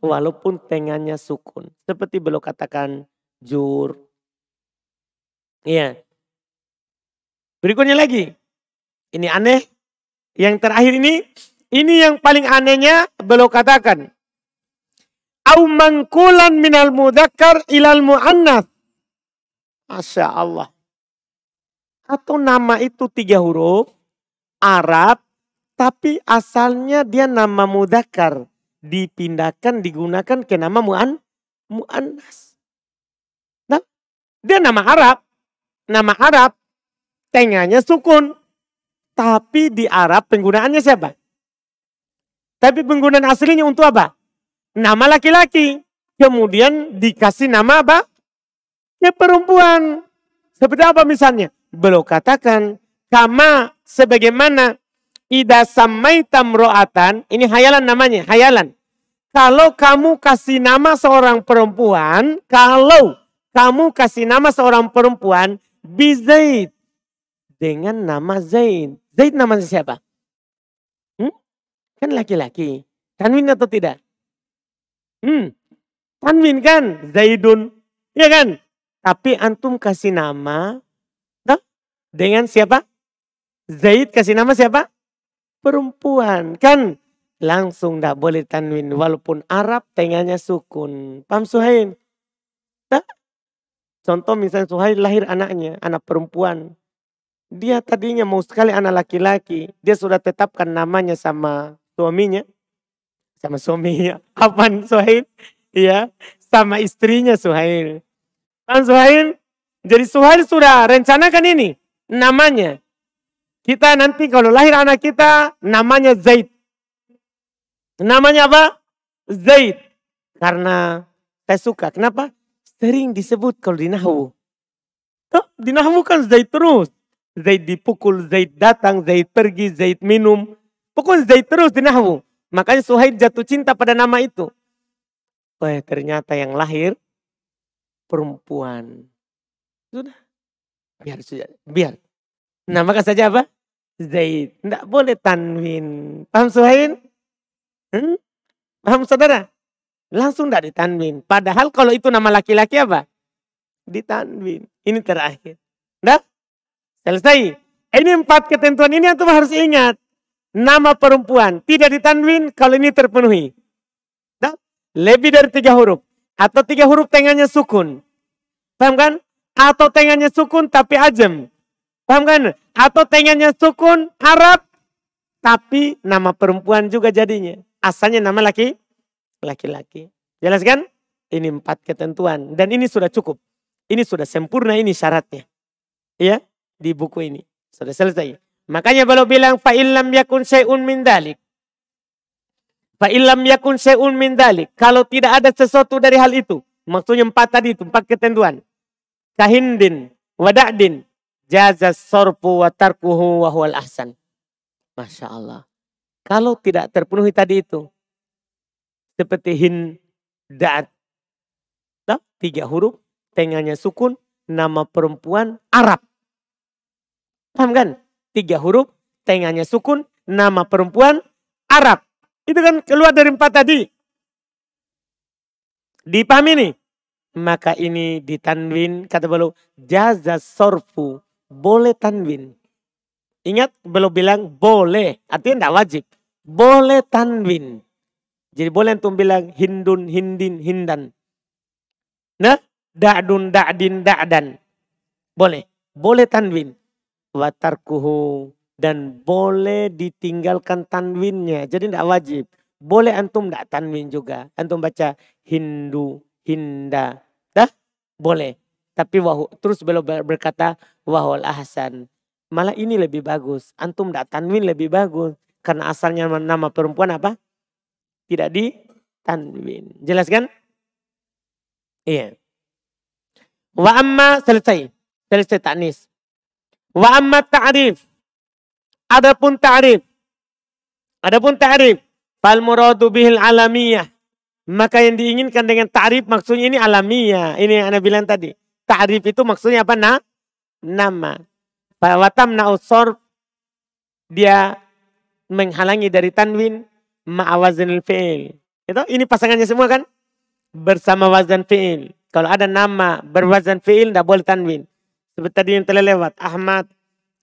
Walaupun tengahnya sukun. Seperti belum katakan jur. Iya. Berikutnya lagi. Ini aneh. Yang terakhir ini. Ini yang paling anehnya belum katakan. Au mangkulan minal mudakar ilal mu'annas. Masya Allah. Atau nama itu tiga huruf. Arab. Tapi asalnya dia nama mudakar dipindahkan digunakan ke nama mu'an mu'annas. Nah, dia nama Arab. Nama Arab tengahnya sukun. Tapi di Arab penggunaannya siapa? Tapi penggunaan aslinya untuk apa? Nama laki-laki. Kemudian dikasih nama apa? Ya perempuan. Seperti apa misalnya? Belum katakan. Kama sebagaimana Ida samaitam ro'atan, ini hayalan namanya, hayalan. Kalau kamu kasih nama seorang perempuan, kalau kamu kasih nama seorang perempuan, bizaid. Dengan nama Zaid. Zaid namanya siapa? Hmm? Kan laki-laki. Tanwin atau tidak? Hmm. Tanwin kan? Zaidun. Ya kan? Tapi antum kasih nama. Nah, dengan siapa? Zaid kasih nama siapa? perempuan. Kan langsung tidak boleh tanwin. Walaupun Arab tengahnya sukun. Paham Suhail? Nah, contoh misalnya Suhail lahir anaknya, anak perempuan. Dia tadinya mau sekali anak laki-laki. Dia sudah tetapkan namanya sama suaminya. Sama suaminya. Apa Suhail? Iya. Sama istrinya Suhail. Paham Suhail? Jadi Suhail sudah rencanakan ini. Namanya. Kita nanti kalau lahir anak kita namanya Zaid. Namanya apa? Zaid. Karena saya suka. Kenapa? Sering disebut kalau di Nahu. Oh, di Nahu kan Zaid terus. Zaid dipukul, Zaid datang, Zaid pergi, Zaid minum. Pokoknya Zaid terus di Nahu. Makanya Suhaib jatuh cinta pada nama itu. Wah ternyata yang lahir perempuan. Sudah. Biar sudah. Biar. Namakan saja apa? Zaid. Tidak boleh tanwin. Paham Suhail? Hmm? Paham saudara? Langsung tidak ditanwin. Padahal kalau itu nama laki-laki apa? Ditanwin. Ini terakhir. Dah? Selesai. Ini empat ketentuan ini antum harus ingat. Nama perempuan tidak ditanwin kalau ini terpenuhi. Dah? Lebih dari tiga huruf. Atau tiga huruf tengahnya sukun. Paham kan? Atau tengahnya sukun tapi ajem. Paham kan? Atau tengahnya sukun Arab tapi nama perempuan juga jadinya. Asalnya nama laki laki-laki. Jelas kan? Ini empat ketentuan dan ini sudah cukup. Ini sudah sempurna ini syaratnya. Ya, di buku ini. Sudah selesai. Makanya kalau bilang fa illam yakun syai'un min dalik. Fa illam yakun syai'un min dalik. Kalau tidak ada sesuatu dari hal itu. Maksudnya empat tadi itu, empat ketentuan. Kahindin, wada'din, jazas sorfu wa tarkuhu wa huwal ahsan. Masya Allah. Kalau tidak terpenuhi tadi itu. Seperti hin, da'at. Tiga huruf, tengahnya sukun, nama perempuan Arab. Paham kan? Tiga huruf, tengahnya sukun, nama perempuan Arab. Itu kan keluar dari empat tadi. Dipahami nih? Maka ini ditanwin, kata beliau, jaza sorfu, boleh tanwin. Ingat belum bilang boleh, artinya tidak wajib. Boleh tanwin. Jadi boleh untuk bilang hindun, hindin, hindan. Nah, da'dun, da'din, da'dan. Boleh. Boleh tanwin. Watarkuhu. Dan boleh ditinggalkan tanwinnya. Jadi tidak wajib. Boleh antum tidak tanwin juga. Antum baca Hindu, Hinda. Dah? Boleh. Tapi wahu, terus belum berkata wahul ahsan. Malah ini lebih bagus. Antum tidak tanwin lebih bagus. Karena asalnya nama perempuan apa? Tidak di tanwin. Jelas kan? Iya. Wa amma selesai. Selesai taknis. Wa amma ta'rif. Adapun ta'rif. Adapun ta'rif. Fal muradu bihil alamiyah. Maka yang diinginkan dengan ta'rif maksudnya ini alamiah. Ini yang Anda bilang tadi. Ta'rif itu maksudnya apa? Nah, nama. Watam na'usor dia menghalangi dari tanwin ma'awazanil fi'il. Itu ini pasangannya semua kan? Bersama wazan fi'il. Kalau ada nama berwazan fi'il tidak boleh tanwin. Seperti tadi yang telah lewat. Ahmad,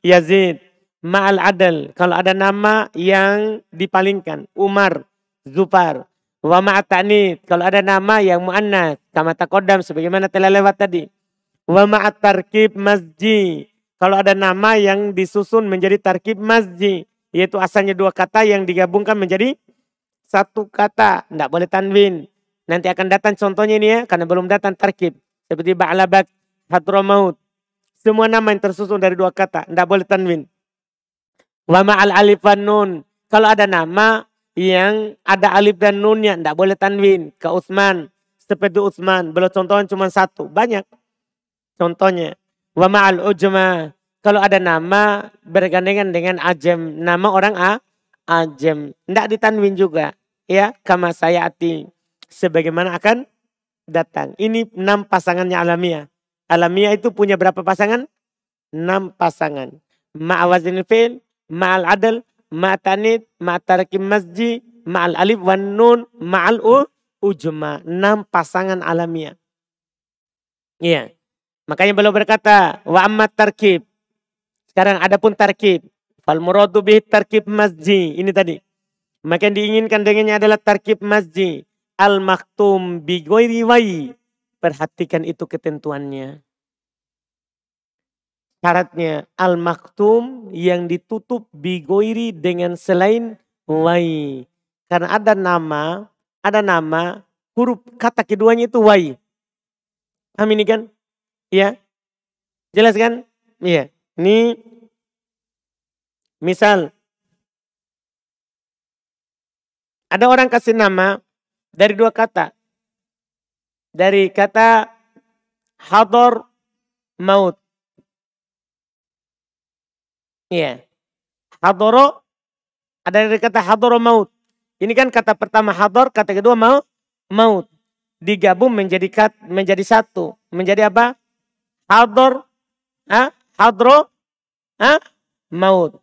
Yazid, Ma'al adal. Kalau ada nama yang dipalingkan. Umar, Zupar. Wa ma'at Kalau ada nama yang mu'annas. Kama takodam sebagaimana telah lewat tadi. Wa ma'at tarkib masjid. Kalau ada nama yang disusun menjadi tarkib masjid. Yaitu asalnya dua kata yang digabungkan menjadi satu kata. Tidak boleh tanwin. Nanti akan datang contohnya ini ya. Karena belum datang tarkib. Seperti ba'labak, hadromaut. Semua nama yang tersusun dari dua kata. Tidak boleh tanwin. Wa ma'al alif wan nun. Kalau ada nama yang ada alif dan nunnya, tidak boleh tanwin. Ke Utsman. Seperti Utsman. Belum contohnya cuma satu. Banyak. Contohnya. Wa ma'al ujma. Kalau ada nama bergandengan dengan ajem. Nama orang A. Ajem. Tidak ditanwin juga. Ya. Kama sayati. Sebagaimana akan datang. Ini enam pasangannya alamiah. Alamiah itu punya berapa pasangan? Enam pasangan. Ma'awazin fil ma'al adal, ma'tanid, ma'tarakim masjid, ma'al alif wan nun, ma'al u, ujma. Enam pasangan alamiah. Iya. Makanya beliau berkata, wa amma tarkib. Sekarang ada pun tarkib. Fal muradu bih tarkib masjid. Ini tadi. Maka yang diinginkan dengannya adalah tarkib masjid. Al maktum bi wai. Perhatikan itu ketentuannya. Syaratnya al-maktum yang ditutup bigoiri dengan selain wai. Karena ada nama, ada nama, huruf kata keduanya itu wai. Paham ini kan? Iya. Jelas kan? Iya. Ini misal ada orang kasih nama dari dua kata. Dari kata hador maut. Iya. Hadoro ada dari kata hadoro maut. Ini kan kata pertama hador, kata kedua mau maut. Digabung menjadi kat, menjadi satu. Menjadi apa? Hador, ah, hadro, ah, maut.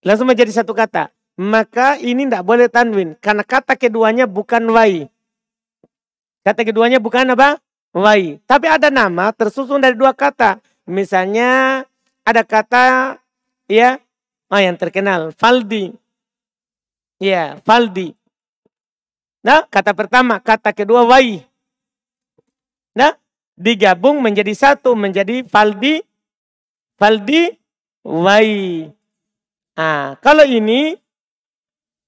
Langsung menjadi satu kata. Maka ini tidak boleh tanwin. Karena kata keduanya bukan wai. Kata keduanya bukan apa? Wai. Tapi ada nama tersusun dari dua kata. Misalnya ada kata ya oh yang terkenal Faldi ya Faldi nah kata pertama kata kedua wai nah digabung menjadi satu menjadi Faldi Faldi wai Nah, kalau ini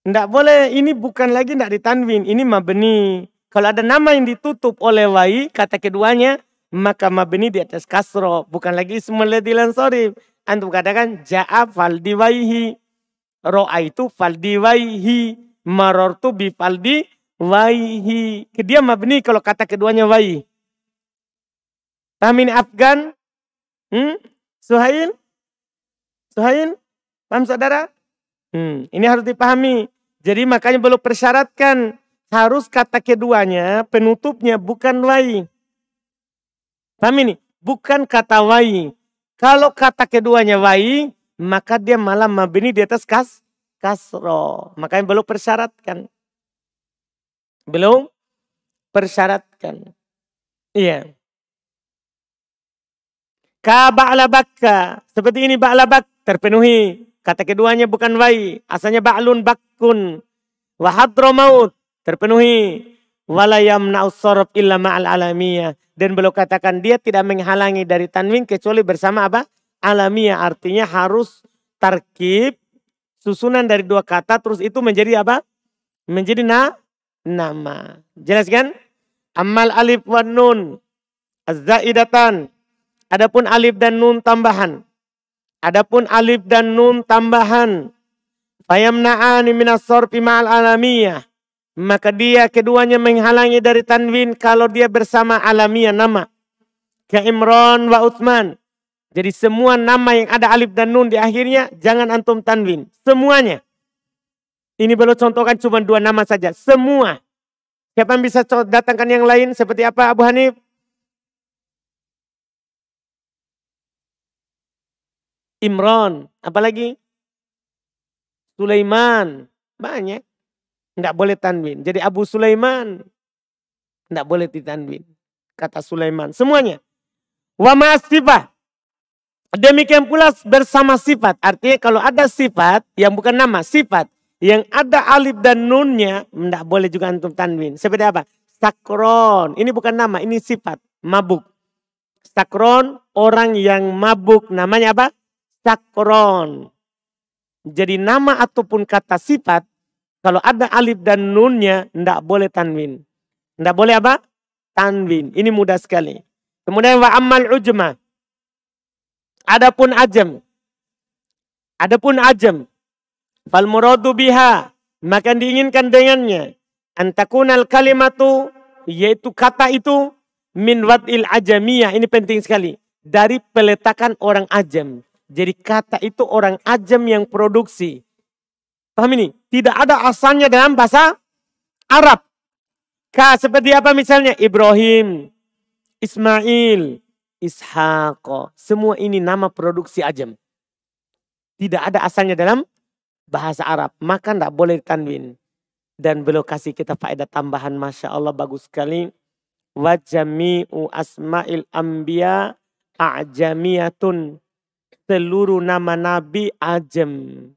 tidak boleh, ini bukan lagi tidak ditanwin, ini mabni. Kalau ada nama yang ditutup oleh wai, kata keduanya, maka mabni di atas kasro, bukan lagi ismul ladilan sorry. Antum katakan ja'a fal diwaihi, ro'a itu fal diwaihi, maror tu bi fal waihi. Dia mabni kalau kata keduanya wai. Paham ini Afgan? Hmm? Suhail? Suhail? Paham saudara? Hmm, ini harus dipahami. Jadi makanya belum persyaratkan harus kata keduanya penutupnya bukan wai. Paham ini? Bukan kata wai. Kalau kata keduanya wai, maka dia malah mabini di atas kas kasro. Makanya belum persyaratkan. Belum persyaratkan. Iya. Ka ba'labakka. Seperti ini ba'labak terpenuhi. Kata keduanya bukan wai, asalnya ba'lun bakun. Wahadro maut, terpenuhi. Walayam na'usorob illa ma'al alamiyah. Dan beliau katakan dia tidak menghalangi dari tanwin kecuali bersama apa? Alamiah artinya harus tarkib susunan dari dua kata terus itu menjadi apa? Menjadi na nama. Jelas kan? Amal alif wa nun. Az-zaidatan. Adapun alif dan nun tambahan. Adapun alif dan nun tambahan. Fayamna'ani minas sorfi ma'al alamiyah. Maka dia keduanya menghalangi dari tanwin kalau dia bersama alamiah nama. Ke Imran wa Utsman. Jadi semua nama yang ada alif dan nun di akhirnya jangan antum tanwin. Semuanya. Ini baru contohkan cuma dua nama saja. Semua. Siapa yang bisa datangkan yang lain seperti apa Abu Hanif? Imron, apalagi? Sulaiman, banyak. Tidak boleh tanwin. Jadi Abu Sulaiman, tidak boleh ditanwin. Kata Sulaiman, semuanya. Wa sifat. Demikian pula bersama sifat. Artinya kalau ada sifat yang bukan nama, sifat. Yang ada alif dan nunnya, tidak boleh juga antum tanwin. Seperti apa? Sakron. Ini bukan nama, ini sifat. Mabuk. Sakron, orang yang mabuk. Namanya apa? sakron. Jadi nama ataupun kata sifat, kalau ada alif dan nunnya, tidak boleh tanwin. Tidak boleh apa? Tanwin. Ini mudah sekali. Kemudian wa amal ujma. Adapun ajem. Adapun ajem. Fal muradu biha. Maka diinginkan dengannya. Antakunal kalimatu. Yaitu kata itu. Min wad'il ajamiyah. Ini penting sekali. Dari peletakan orang ajem. Jadi kata itu orang ajam yang produksi. Paham ini? Tidak ada asalnya dalam bahasa Arab. Ka seperti apa misalnya? Ibrahim, Ismail, Ishaq. Semua ini nama produksi ajam. Tidak ada asalnya dalam bahasa Arab. Maka tidak boleh tanwin. Dan beliau kasih kita faedah tambahan. Masya Allah bagus sekali. Wajami'u asma'il anbiya a'jamiyatun seluruh nama nabi ajem.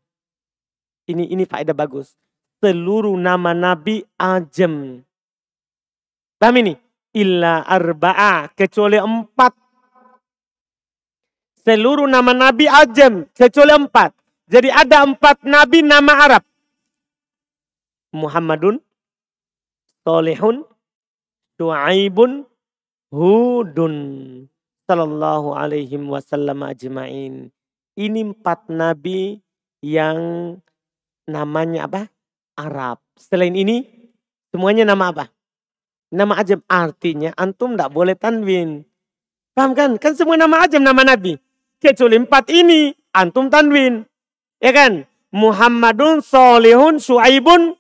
Ini ini faedah bagus. Seluruh nama nabi ajem. Paham ini? Illa arba'a. Kecuali empat. Seluruh nama nabi ajem. Kecuali empat. Jadi ada empat nabi nama Arab. Muhammadun. Solehun. Du'aibun. Hudun Sallallahu alaihi wasallam ajma'in. Ini empat nabi yang namanya apa? Arab. Selain ini semuanya nama apa? Nama ajam artinya antum tidak boleh tanwin. Paham kan? Kan semua nama ajam nama nabi. Kecuali empat ini antum tanwin. Ya kan? Muhammadun solihun suaibun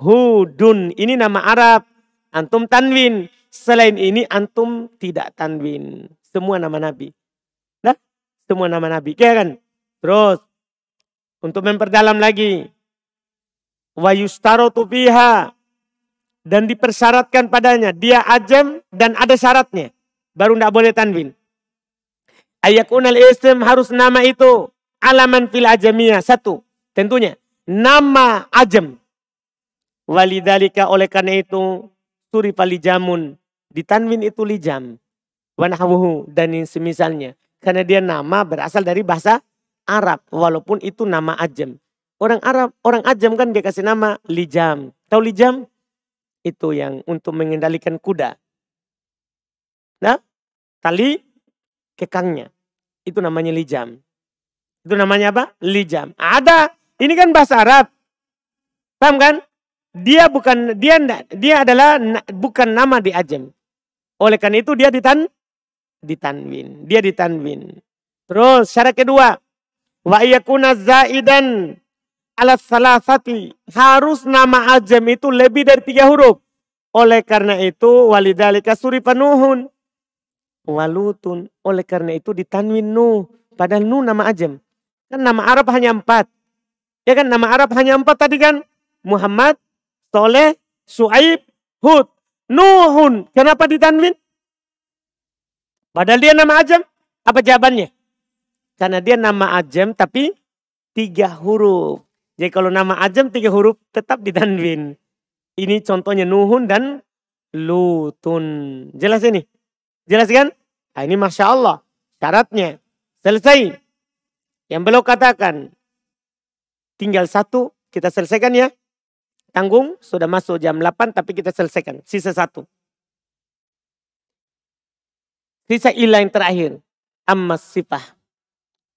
hudun. Ini nama Arab. Antum tanwin. Selain ini antum tidak tanwin. Semua nama Nabi. Nah, semua nama Nabi. Ya kan? Terus, untuk memperdalam lagi. Wa yustarotu fiha. Dan dipersyaratkan padanya. Dia ajam dan ada syaratnya. Baru tidak boleh tanwin. Ayakunal ism harus nama itu. Alaman fil ajamiyah. Satu. Tentunya. Nama ajam. Walidhalika oleh karena itu. Suri palijamun. Ditanwin itu lijam wanahwuhu dan semisalnya. Karena dia nama berasal dari bahasa Arab walaupun itu nama ajam. Orang Arab, orang ajam kan dia kasih nama lijam. Tahu lijam? Itu yang untuk mengendalikan kuda. Nah, tali kekangnya. Itu namanya lijam. Itu namanya apa? Lijam. Ada. Ini kan bahasa Arab. Paham kan? Dia bukan dia dia adalah bukan nama di ajam. Oleh karena itu dia ditan ditanwin. Dia ditanwin. Terus syarat kedua, wa yakuna zaidan ala salasati. Harus nama ajam itu lebih dari tiga huruf. Oleh karena itu walidalika suri penuhun. Walutun. Oleh karena itu ditanwin nu. Padahal nu nama ajam. Kan nama Arab hanya empat. Ya kan nama Arab hanya empat tadi kan. Muhammad, Soleh, Suaib, Hud. Nuhun. Kenapa ditanwin? Padahal dia nama ajam. Apa jawabannya? Karena dia nama ajam tapi tiga huruf. Jadi kalau nama ajam tiga huruf tetap ditanwin. Ini contohnya Nuhun dan Lutun. Jelas ini? Jelas kan? Nah, ini Masya Allah. Syaratnya. Selesai. Yang belum katakan. Tinggal satu. Kita selesaikan ya. Tanggung. Sudah masuk jam 8 tapi kita selesaikan. Sisa satu. Sisa ilah yang terakhir. Amma sifah.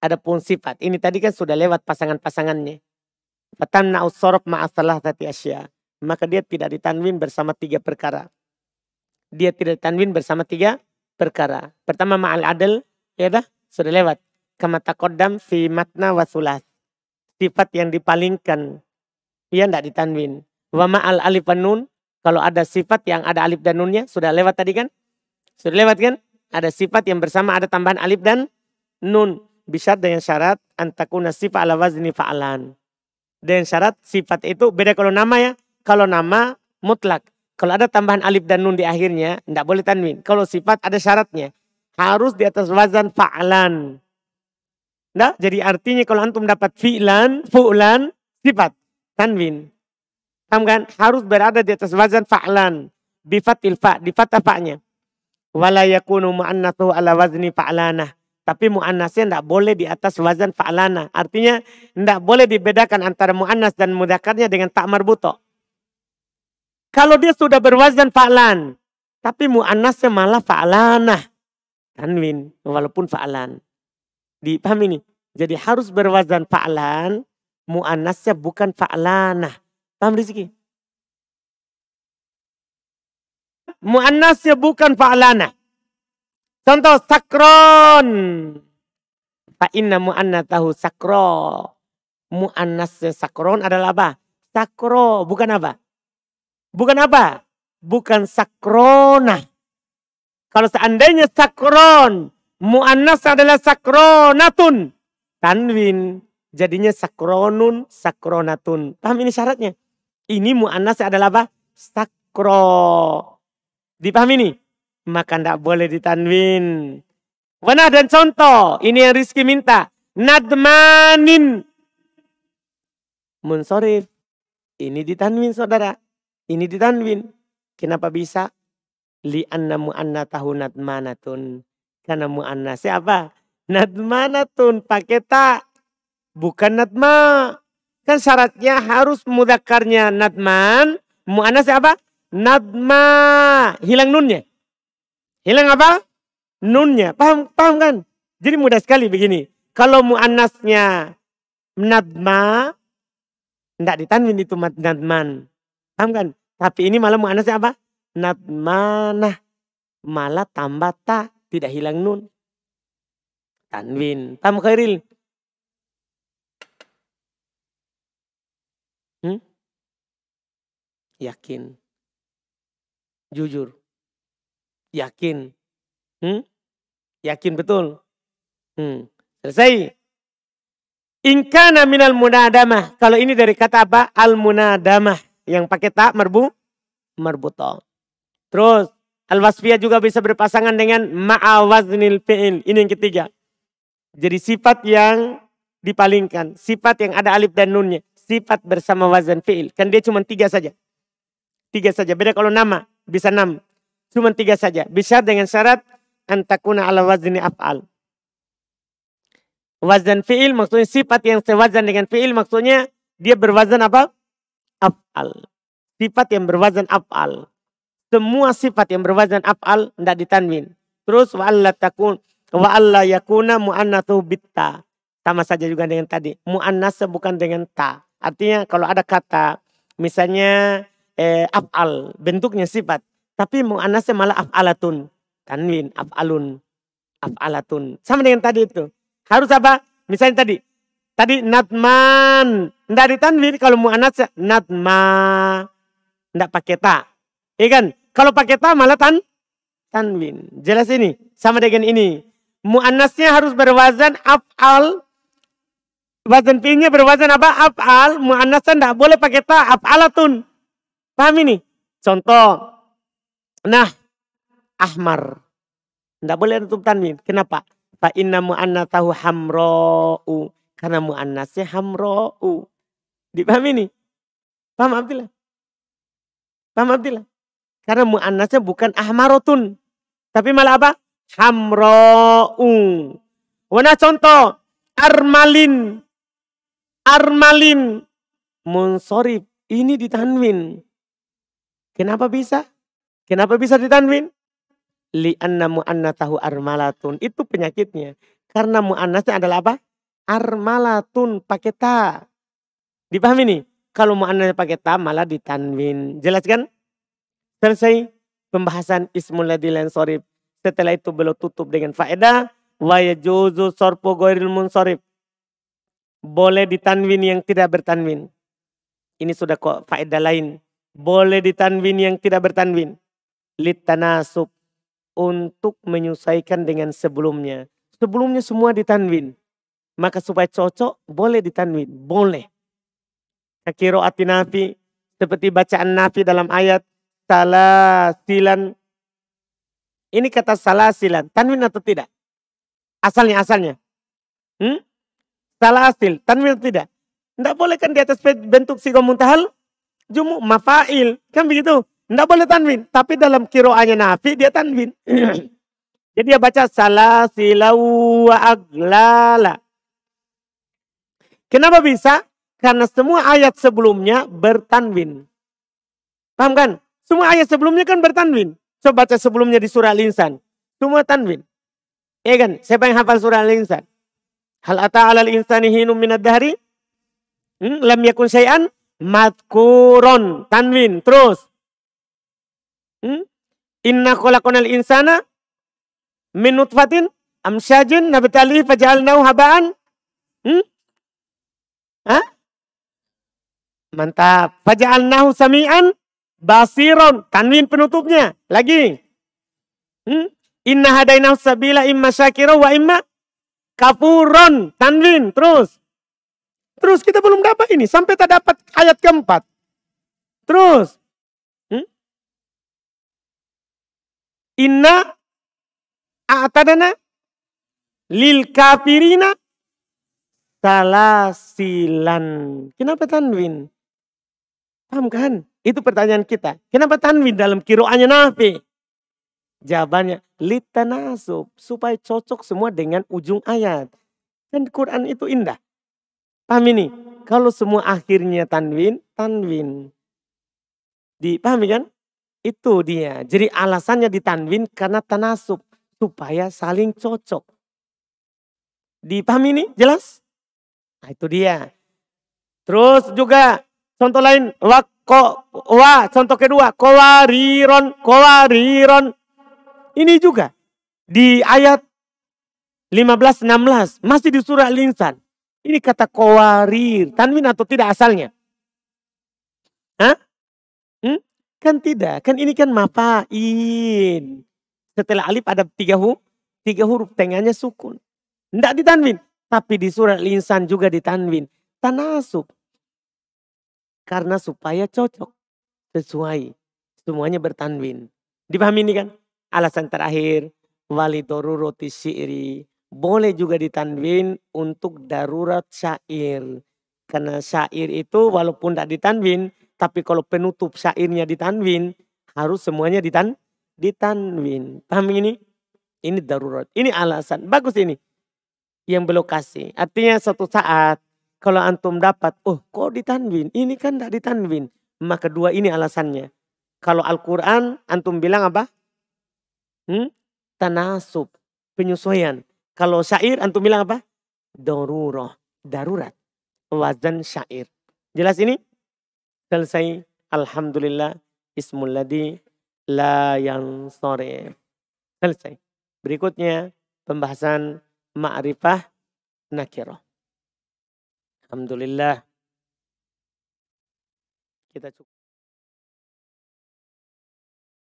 Adapun sifat. Ini tadi kan sudah lewat pasangan-pasangannya. Fatamna usorof ma'asalah tati asya. Maka dia tidak ditanwin bersama tiga perkara. Dia tidak ditanwin bersama tiga perkara. Pertama ma'al adil, ya dah, sudah lewat. Kama takodam fi matna wasulas. Sifat yang dipalingkan, dia tidak ditanwin. Wa ma'al alif nun, kalau ada sifat yang ada alif dan nunnya, sudah lewat tadi kan? Sudah lewat kan? Ada sifat yang bersama ada tambahan alif dan nun. Bisa dengan syarat antakuna sifat ala wazni fa'alan dengan syarat sifat itu beda kalau nama ya. Kalau nama mutlak. Kalau ada tambahan alif dan nun di akhirnya, tidak boleh tanwin. Kalau sifat ada syaratnya. Harus di atas wazan fa'lan. Nah, jadi artinya kalau antum dapat fi'lan, fu'lan, sifat. Tanwin. Paham kan? Harus berada di atas wazan fa'lan. Bifatil fa, di fatah fa'nya. Wala yakunu mu'annathu ala wazni fa'lanah. Tapi mu'annasnya tidak boleh di atas wazan fa'lana. Artinya tidak boleh dibedakan antara mu'annas dan mudakarnya dengan tak marbuto. Kalau dia sudah berwazan fa'lan. Tapi mu'annasnya malah fa'lana. Tanwin. Walaupun fa'lan. Dipahami ini? Jadi harus berwazan fa'lan. Mu'annasnya bukan fa'lana. Paham Rizki? Mu'annasnya bukan fa'lana. Contoh sakron. Fa inna tahu sakro. Mu'annas sakron adalah apa? Sakro. Bukan apa? Bukan apa? Bukan sakrona. Kalau seandainya sakron. Mu'annas adalah sakronatun. Tanwin. Jadinya sakronun, sakronatun. Paham ini syaratnya? Ini mu'annas adalah apa? Sakro. Dipahami ini? Maka tidak boleh ditanwin. Mana dan contoh, ini yang Rizki minta. Nadmanin. Munsorif. Ini ditanwin saudara. Ini ditanwin. Kenapa bisa? Li'anna mu'anna tahu nadmanatun. Karena mu'anna siapa? Nadmanatun. Pakai tak. Bukan nadma. Kan syaratnya harus mudakarnya nadman. Mu'anna siapa? Nadma. Hilang nunnya. Hilang apa? Nunnya. Paham, paham kan? Jadi mudah sekali begini. Kalau mu'annasnya nadma, tidak ditanwin itu nadman. Paham kan? Tapi ini malah mu'annasnya apa? Nadmanah. Malah tambah ta, tidak hilang nun. Tanwin. Paham khairil? Hmm? Yakin. Jujur. Yakin. Hmm? Yakin betul. Hmm. Selesai. Inkana minal munadamah. Kalau ini dari kata apa? Al munadamah. Yang pakai tak merbu. Merbuto. Terus. Al wasfiyah juga bisa berpasangan dengan ma'awaznil fi'il. Ini yang ketiga. Jadi sifat yang dipalingkan. Sifat yang ada alif dan nunnya. Sifat bersama wazan fi'il. Kan dia cuma tiga saja. Tiga saja. Beda kalau nama. Bisa enam. Cuma tiga saja. Bisa dengan syarat antakuna ala wazni af'al. Wazan fi'il maksudnya sifat yang sewazan dengan fi'il maksudnya dia berwazan apa? Af'al. Sifat yang berwazan af'al. Semua sifat yang berwazan af'al tidak ditanwin. Terus wa'alla takun wa'alla yakuna mu'annathu bitta. Sama saja juga dengan tadi. Mu'annas bukan dengan ta. Artinya kalau ada kata misalnya eh, af'al bentuknya sifat tapi mu'annasnya malah af'alatun. Tanwin, af'alun, af'alatun. Sama dengan tadi itu. Harus apa? Misalnya tadi. Tadi natman. Tidak ditanwin kalau mu'anas natma. Tidak pakai ta. Iya kan? Kalau pakai ta malah tan tanwin. Jelas ini. Sama dengan ini. Mu'annasnya harus berwazan af'al. Wazan fi'ilnya berwazan apa? Af'al. Mu'annasnya tidak boleh pakai ta. Af'alatun. Paham ini? Contoh. Nah. Ahmar. Tidak boleh tutup tanwin. Kenapa? Fa inna mu'annatahu hamro'u. Karena mu'annasnya hamro'u. Dipahami ini? Paham Abdillah? Paham Abdillah? Karena mu'annasnya bukan ahmarotun. Tapi malah apa? Hamro'u. Wana contoh. Armalin. Armalin. Munsorib. Ini ditanwin. Kenapa bisa? Kenapa bisa ditanwin? li'anna mu'annatahu armalatun. Itu penyakitnya. Karena mu'annasnya adalah apa? Armalatun pakai ta. Dipahami nih? Kalau mu'annasnya pakai ta malah ditanwin. Jelas kan? Selesai pembahasan ismul ladhi sorib. Setelah itu belum tutup dengan faedah. Wa yajuzu sorpo goiril munsorib. Boleh ditanwin yang tidak bertanwin. Ini sudah kok faedah lain. Boleh ditanwin yang tidak bertanwin. Litanasub untuk menyesuaikan dengan sebelumnya. Sebelumnya semua ditanwin. Maka supaya cocok boleh ditanwin. Boleh. ati nafi. Seperti bacaan nafi dalam ayat. Salah silan. Ini kata salah silan. Tanwin atau tidak? Asalnya, asalnya. Hmm? Salah asil. Tanwin atau tidak? Tidak boleh kan di atas bentuk sigomuntahal? Jumu mafail. Kan begitu? Tidak boleh tanwin. Tapi dalam kiroanya Nafi dia tanwin. Jadi dia baca salah silau wa aglala. Kenapa bisa? Karena semua ayat sebelumnya bertanwin. Paham kan? Semua ayat sebelumnya kan bertanwin. Coba baca sebelumnya di surah Al-Insan. Semua tanwin. Iya kan? Siapa yang hafal surah Al-Insan? Hal ata alal insani hinum minad dahri? Hmm? Lam yakun syai'an matkuron. Tanwin. Terus. Hmm? Inna khalaqanal insana min nutfatin amsyajin nabtali faj'alnahu haba'an. Hmm? Hah? Mantap. Faj'alnahu sami'an basiron. Tanwin penutupnya. Lagi. Hmm? Inna hadainahu sabila imma syakira wa imma kafuron. Tanwin. Terus. Terus kita belum dapat ini. Sampai tak dapat ayat keempat. Terus. Inna a'tadana lil kafirina salasilan. Kenapa tanwin? Paham kan? Itu pertanyaan kita. Kenapa tanwin dalam kiroannya nafi? Jawabannya litanasub. Supaya cocok semua dengan ujung ayat. Dan Quran itu indah. Paham ini? Kalau semua akhirnya tanwin, tanwin. Dipahami kan? Itu dia. Jadi alasannya ditanwin karena tanasub. Supaya saling cocok. Dipahami ini? Jelas? Nah itu dia. Terus juga contoh lain. Wako, wa, contoh kedua. Kowariron, kowariron. Ini juga. Di ayat 15-16. Masih di surah Al-Insan. Ini kata kowarir. Tanwin atau tidak asalnya? Hah? Hmm? Kan tidak, kan ini kan mafain. Setelah alif ada tiga huruf, tiga huruf tengahnya sukun. Tidak ditanwin. Tapi di surat linsan juga ditanwin. Tanasub. Karena supaya cocok. Sesuai. Semuanya bertanwin. Dipahami ini kan? Alasan terakhir. Walidoru roti syi'ri. Boleh juga ditanwin untuk darurat syair. Karena syair itu walaupun tidak ditanwin, tapi kalau penutup syairnya ditanwin, harus semuanya ditan ditanwin. Paham ini? Ini darurat. Ini alasan. Bagus ini. yang berlokasi. Artinya suatu saat kalau antum dapat, oh kok ditanwin? Ini kan tidak ditanwin. Maka dua ini alasannya. Kalau Al-Quran antum bilang apa? Hmm? Tanasub, penyesuaian. Kalau syair antum bilang apa? Daruroh, darurat. Wazan syair. Jelas ini? Selesai. Alhamdulillah. Ismul ladhi la yang sore. Selesai. Berikutnya pembahasan ma'rifah nakirah. Alhamdulillah. Kita cukup.